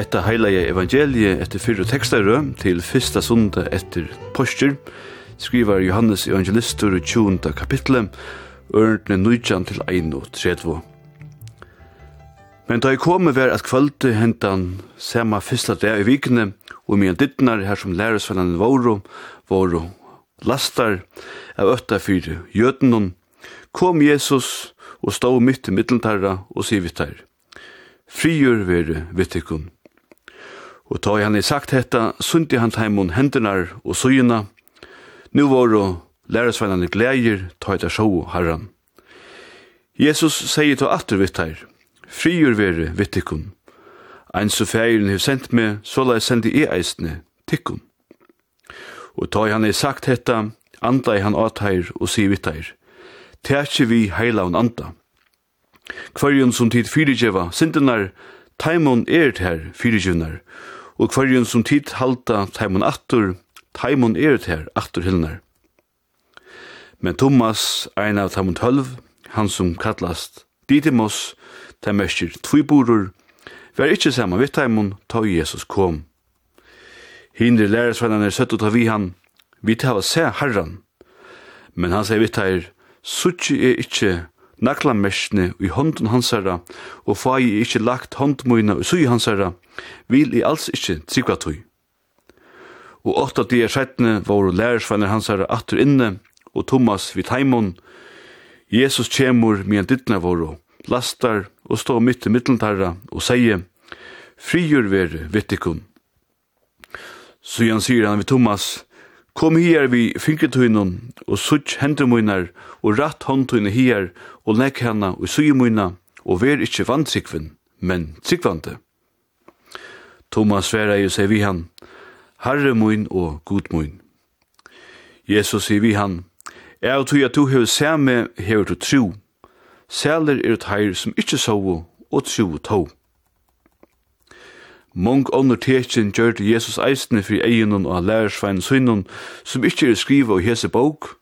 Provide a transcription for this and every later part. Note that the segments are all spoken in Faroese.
Hetta heilige evangeliet etter fyrre tekster til fyrsta sunde etter postur, skriver Johannes evangelistur i 20. kapitlet, ørnene nøytjan til 31. Men da jeg kom med hver at kvölde hentan sema fyrsta dag i vikene, og mye dittnar her som læresvellene våro, våro lastar av ötta fyre jøtenon, kom Jesus og stå mitt i middeltarra og sivittar. Frigjør vere vittikon. Og ta i han i sagt hetta, sundi han teimun hendunar og sujina. Nu voru læresveinane gleir, ta eit sjå harran. Jesus sier ta atur vitt her, friur vere vittikun. Ein så feirin hef sendt me, så la sendi e eisne, tikkun. Og ta i han i sagt hetta, anda i han atær og sier vitt her, Tætje vi heilaun anda. Kvarjun som tid fyrirgjeva, sindenar, Taimon er her, fyrirgjunnar, og hverjun som tid halda Taimon attur, Taimon er her, attur hillnar. Men Thomas, ein av Taimon tølv, han som kallast Didymos, ta mestir tviburur, var ikkje saman við Taimon, ta Jesus kom. Hindri lærersvennan er søtt og ta vi han, vi tar se herran, men han sier vitt ta Suchi er ikkje naklamerskene i hånden hans herra, og fag i ikkje lagt håndmøyna i sui hans herra, vil i alls ikkje tryggva tui. Og åtta dier seitne var lærersvenner hans herra atur inne, og Thomas vid heimon, Jesus kjemur mian dittna våro, lastar og stå mitt i mitteltarra og seie, frigjur vere vittikun. Så han sier han vid Thomas, Kom hier vi finketuinon, og sutt hendemuinar, og ratt håndtuinen hier, og legg henne og sujemuina, og ver ikkje vantsikven, men sikvante. Thomas sværa jo seg vi han, Herre mun og god mun. Jesus sier vi han, Jeg og tog at du hever samme hever du tro, sæler er et heir som ikkje sovo og tro tog. Mong ånder tekin gjør Jesus eisne fri egenen og lærersvein synnen, som ikkje er skriva og hese bok,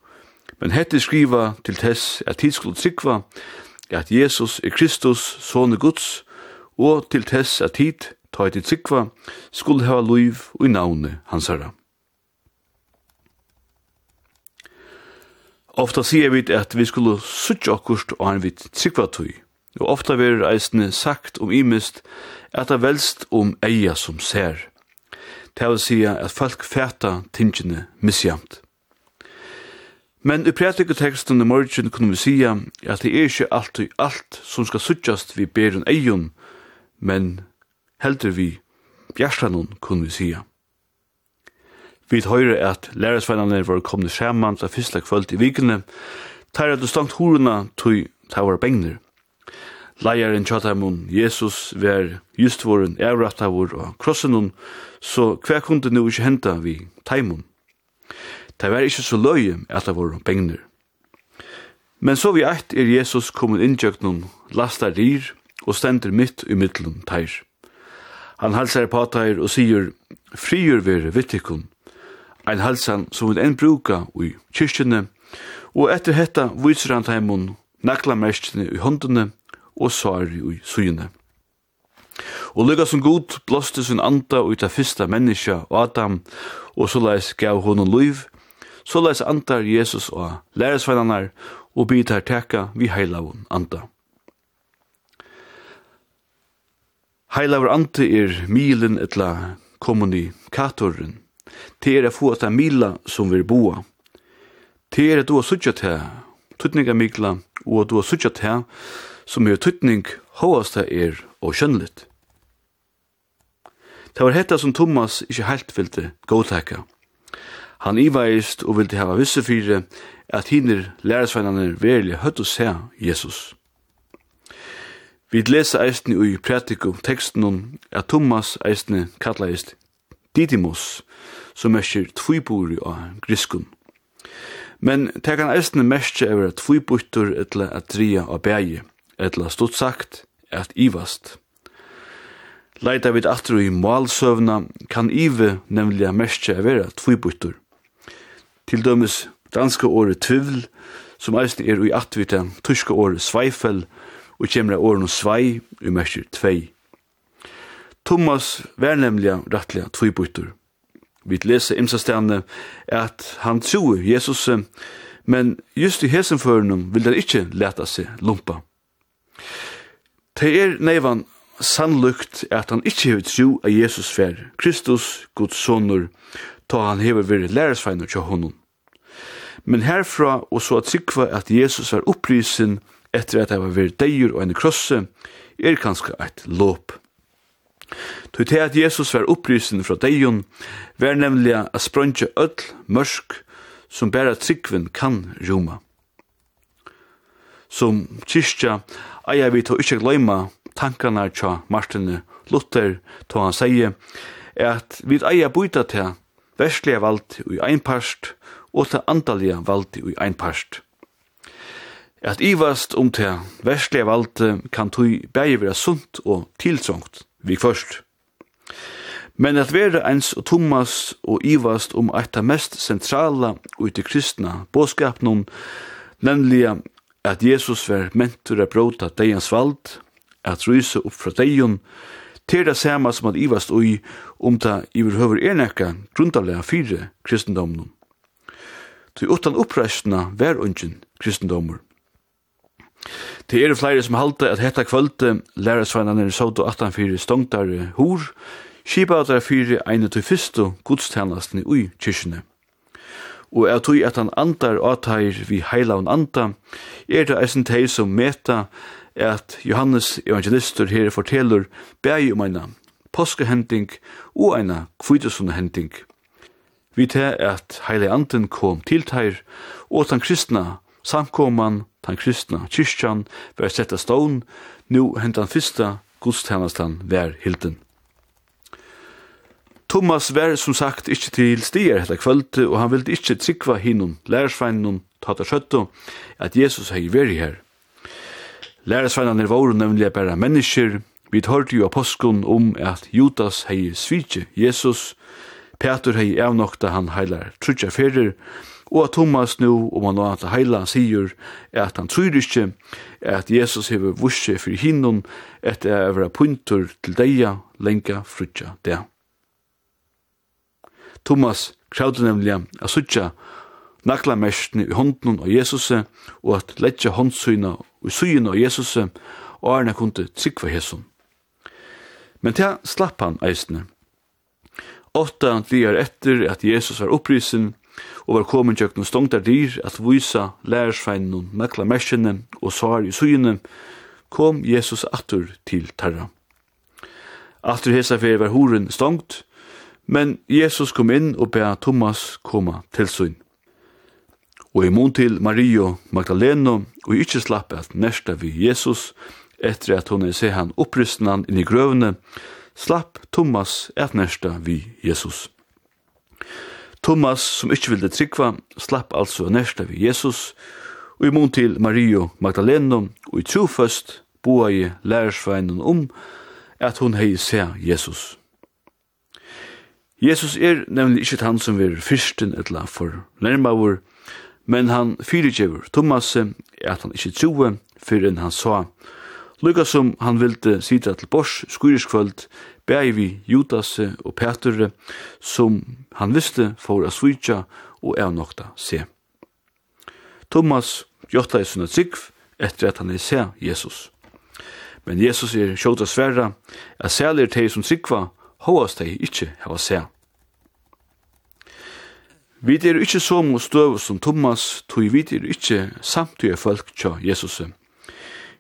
men hette skriva til tess at tid skulle trykva, at Jesus er Kristus, sone Guds, og til tess at tid, ta et trykva, skulle hava luiv og i navne hans herra. Ofta sier vi at vi skulle suttja okkurst og han vidt trykva tøy, og ofta verður eisne sagt om imist at det velst om eia som ser. Det vil sija at folk fæta tingene misjamt. Men i prædiketeksten i morgen kunne vi sija at det er ikke alltid alt som skal suttjast vi beren eion, men heldur vi bjerstanon kunne vi sija. Vi høyre at lærersveinane var kommet saman til fyrsta kvöld i vikene, tar at du stangt horuna tog tar var bengner. Leieren tjatamun, Jesus, ver just voren avrattavur og krossenun, så hver kunde nu ikkje henta vi taimun. Det var ikkje så løye at det var bengner. Men så vi eit er Jesus kommet inntjøknun, lastar rir og stender mitt i middelen teir. Han halsar på teir og sier, frigjur vere vittikun, ein halsan som vil enn bruka ui kyrkjene, og etter hetta viser han teimun nakla merskene i håndene og sari i suyene. Og lykka som god blåste sin anda ut av fyrsta menneska, Adam, og så leis gav honom liv, så leis antar Jesus og læresvennanar og bytar teka vi heilavun anda. Heilavur anda er milen etla kommunikatoren. til er a få at mila som vi boa. til er at du har suttja til tutninga mikla og du har suttet her, som er tøytning håast det er og kjønnligt. Det var hetta som Thomas ikkje heilt ville godtekka. Han iveist og ville hava visse fyre at hinner læresveinane verlig høtt å se Jesus. Vi lesa eisne i prætikum teksten at Thomas eisne kallaist Didymus, som er tviburig av griskun. Men det kan eisne mestje over at etla at dria av bægi, etla stort sagt, at ivast. Leita vid atru i målsøvna kan ive nemlig mestje over at flybutter. Til dømes danske året tvivl, som eisne er ui atvita tyske året sveifel, og kjemra åren svei, og mestje tvei. Thomas var nemlig rettelig tvibutter vi leser imsastene, at han tror Jesus, men just i hesenføren vil det ikke lete seg lumpa. Det er neivan sannlukt at han ikke har tro av Jesus fer, Kristus, Guds sonur, ta han hever vir lærersvein og honom. Men herfra og så at sikva at Jesus var opprisen etter at han var vir deir og en krosse, er kanskje eit låp. Tu til at Jesus var upprysen fra deion, var nemlig a sprøntje öll mørsk som bæra tryggven kan roma. Som kyrkja eia vi to ikkje gløyma tankarna tja Martin Luther to han sier at vi eia byta til verslige vald i einpast og til andalige vald i einparst. At ivast om til verslige vald kan tog bæg vera sunt og tiltrångt vi først. Men at være eins og Thomas og ivast om eit av mest sentrala og ute kristna båskapnum, nemlig at Jesus var mentur a bråta deians vald, at rysa opp fra deion, til det samme som at ivast ui om ta iverhøver erneka grundalega fire kristendomnum. Til utan uppreistna var ungen kristendomur. Det er flere som halte at hetta kvölde lærersveinene i Soto 18-4 stongtare hur, skipa at det er fire ene til fyrstu gudstjenestene ui kyrkjene. Og er tog at han andar atair vi heilavn anda, er det eisen teg som meta at Johannes evangelister her forteller bæg om eina påskehending og eina kvidesunde hending. Vi til at heile anden kom til teir og at han kristna Samkoman, tan kristna kyrkjan, var setta stån, nu hentan fyrsta gudstjenastan ver hilden. Thomas var som sagt ikkje til stier hetta kvölde, og han vildi ikkje tryggva hinnun, lærersveinun, tata skjøttu, at Jesus hei veri her. Lærersveinnan er voru nemlig bare mennesker, vi hørte jo apostkon om at Judas hei svitje Jesus, Petur hei evnokta han heilar trutja ferir, Og at Thomas nu, om han nå til heila, sier at han tror ikke at Jesus hever vurse for hinnun etter å være punter til deia, lenga, frutja, det. Thomas kravde nemlig at suttja nakla mestni i hånden av Jesus og at letja håndsyna og syna av Jesus og er kunne tryggva Jesus. Men til slapp han eisne. Åtta dier etter at Jesus var opprisen, og var komin tjøkken stongtar dyr at vysa lærersfeinen mekla merskjene og svar i suyene, kom Jesus atur til tarra. Atur hesa fyrir var huren stongt, men Jesus kom inn og bea Thomas koma til syn. Og i mun til Mario Magdaleno, og ikkje slapp at nesta vi Jesus, etter at hun er se han opprystnan inn i grøvene, slapp Thomas at nesta vi Jesus. Jesus Thomas, som ikkje ville tryggva, slapp altså nærsta vi Jesus, og i mån til Mario Magdalena, og i troføst boa i lærersveinen om at hun hei se Jesus. Jesus er nemlig ikke han som er fyrsten etla for nærmavur, men han fyrirgjever Thomas at han ikke troe fyrir enn han sa, lukka som han vilde sida til bors skuriskvöld bæg vi Judas og Petur, som han visste for a svitja og er nokta se. Thomas gjotta i sunna trikv etter at han er se Jesus. Men Jesus er sjåta sverra, at særlig er teg som trikva, hovas teg ikkje hava se. Vi er ikkje som og støv som Thomas, tog vi er ikkje samtidig folk tja Jesus.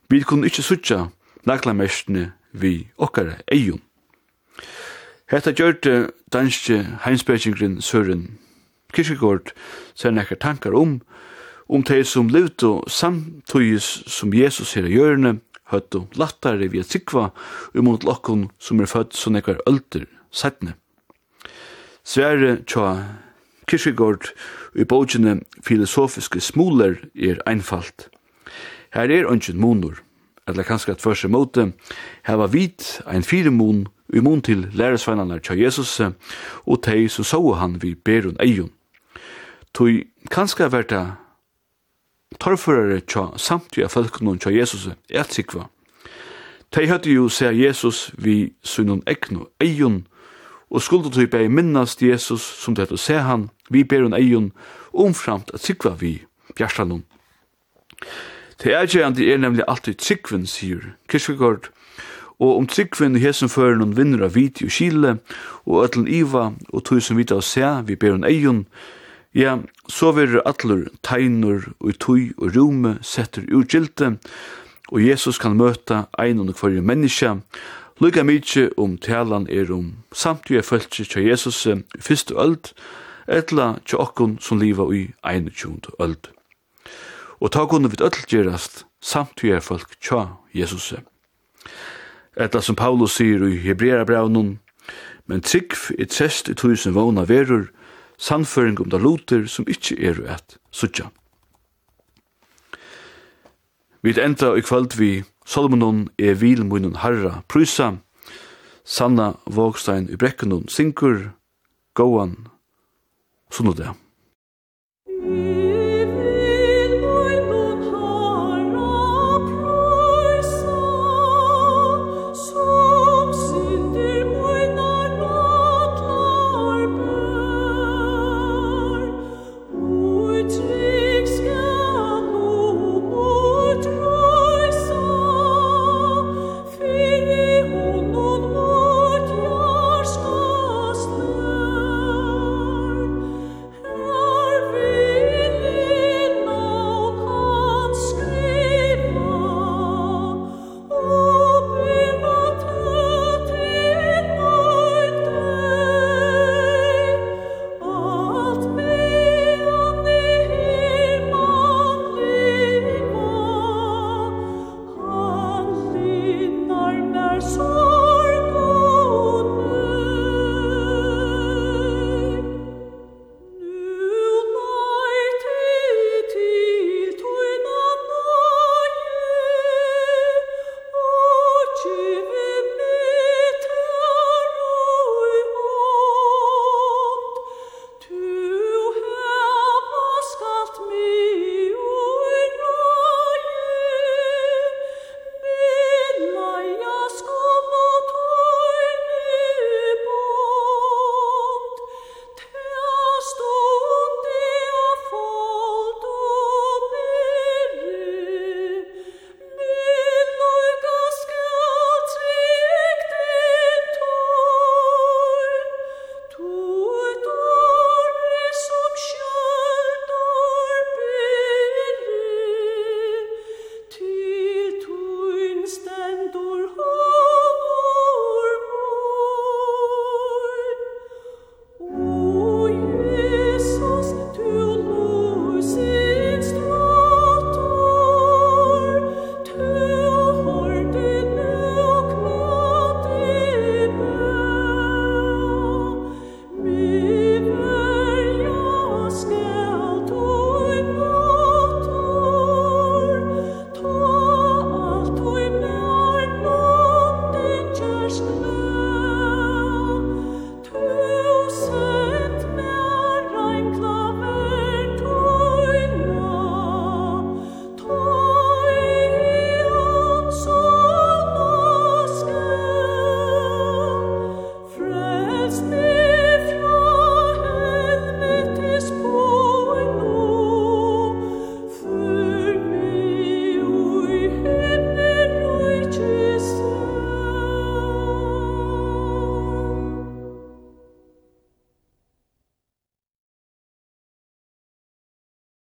Vi kunne ikkje sutja naklamestene vi okkara eion. Hetta gjørte danske heimspekingren Søren Kirkegård ser nekkar tankar om, om tei som levde samtøyes som Jesus her i hjørne, høttu lattare vi at sikva umot lokkon som er født som nekkar ölder sætne. Sverre tja Kirkegaard i bókjene filosofiske smuler er einfalt. Her er ønsken monor eller kanskje et første måte, heva vit ein firemun i mun til læresveinane tja Jesus, og tei så så han vi berun eion. Tui kanskje var torførare torrførere tja samtida folkenon tja Jesus er sikva. Tei høyde jo se Jesus vi sunnun egnu eion, og skulde tui bei minnast Jesus som det å se han, vi berun eion, omframt at sikva vi bjarstanum. Det er gjerne er nemlig alltid tryggvinn, sier Kirkegård. og om tryggvinn i hesen fører noen vinner av viti og kile, og ætlen iva, og tog som vita og se, vi ber hun eion, ja, så vil atler tegnur og tog og rome setter utgilte, og Jesus kan møta ein og kvarje menneske, Lukka mykje om talan er om samtlige følelse til Jesus i fyrste øld, etla til okkon som liva i 21. øld og ta kunne vi öll gjerast samt vi er folk tja Jesus. Etla som Paulus sier i Hebrea braunen, men trygg i trest i tusen vana verur, sannføring om da luter som ikkje er et suttja. Vi enda i kvöld vi Solomonon er vil munnen harra prysa, Sanna Vågstein i brekkenun synkur, gåan, sunnudag.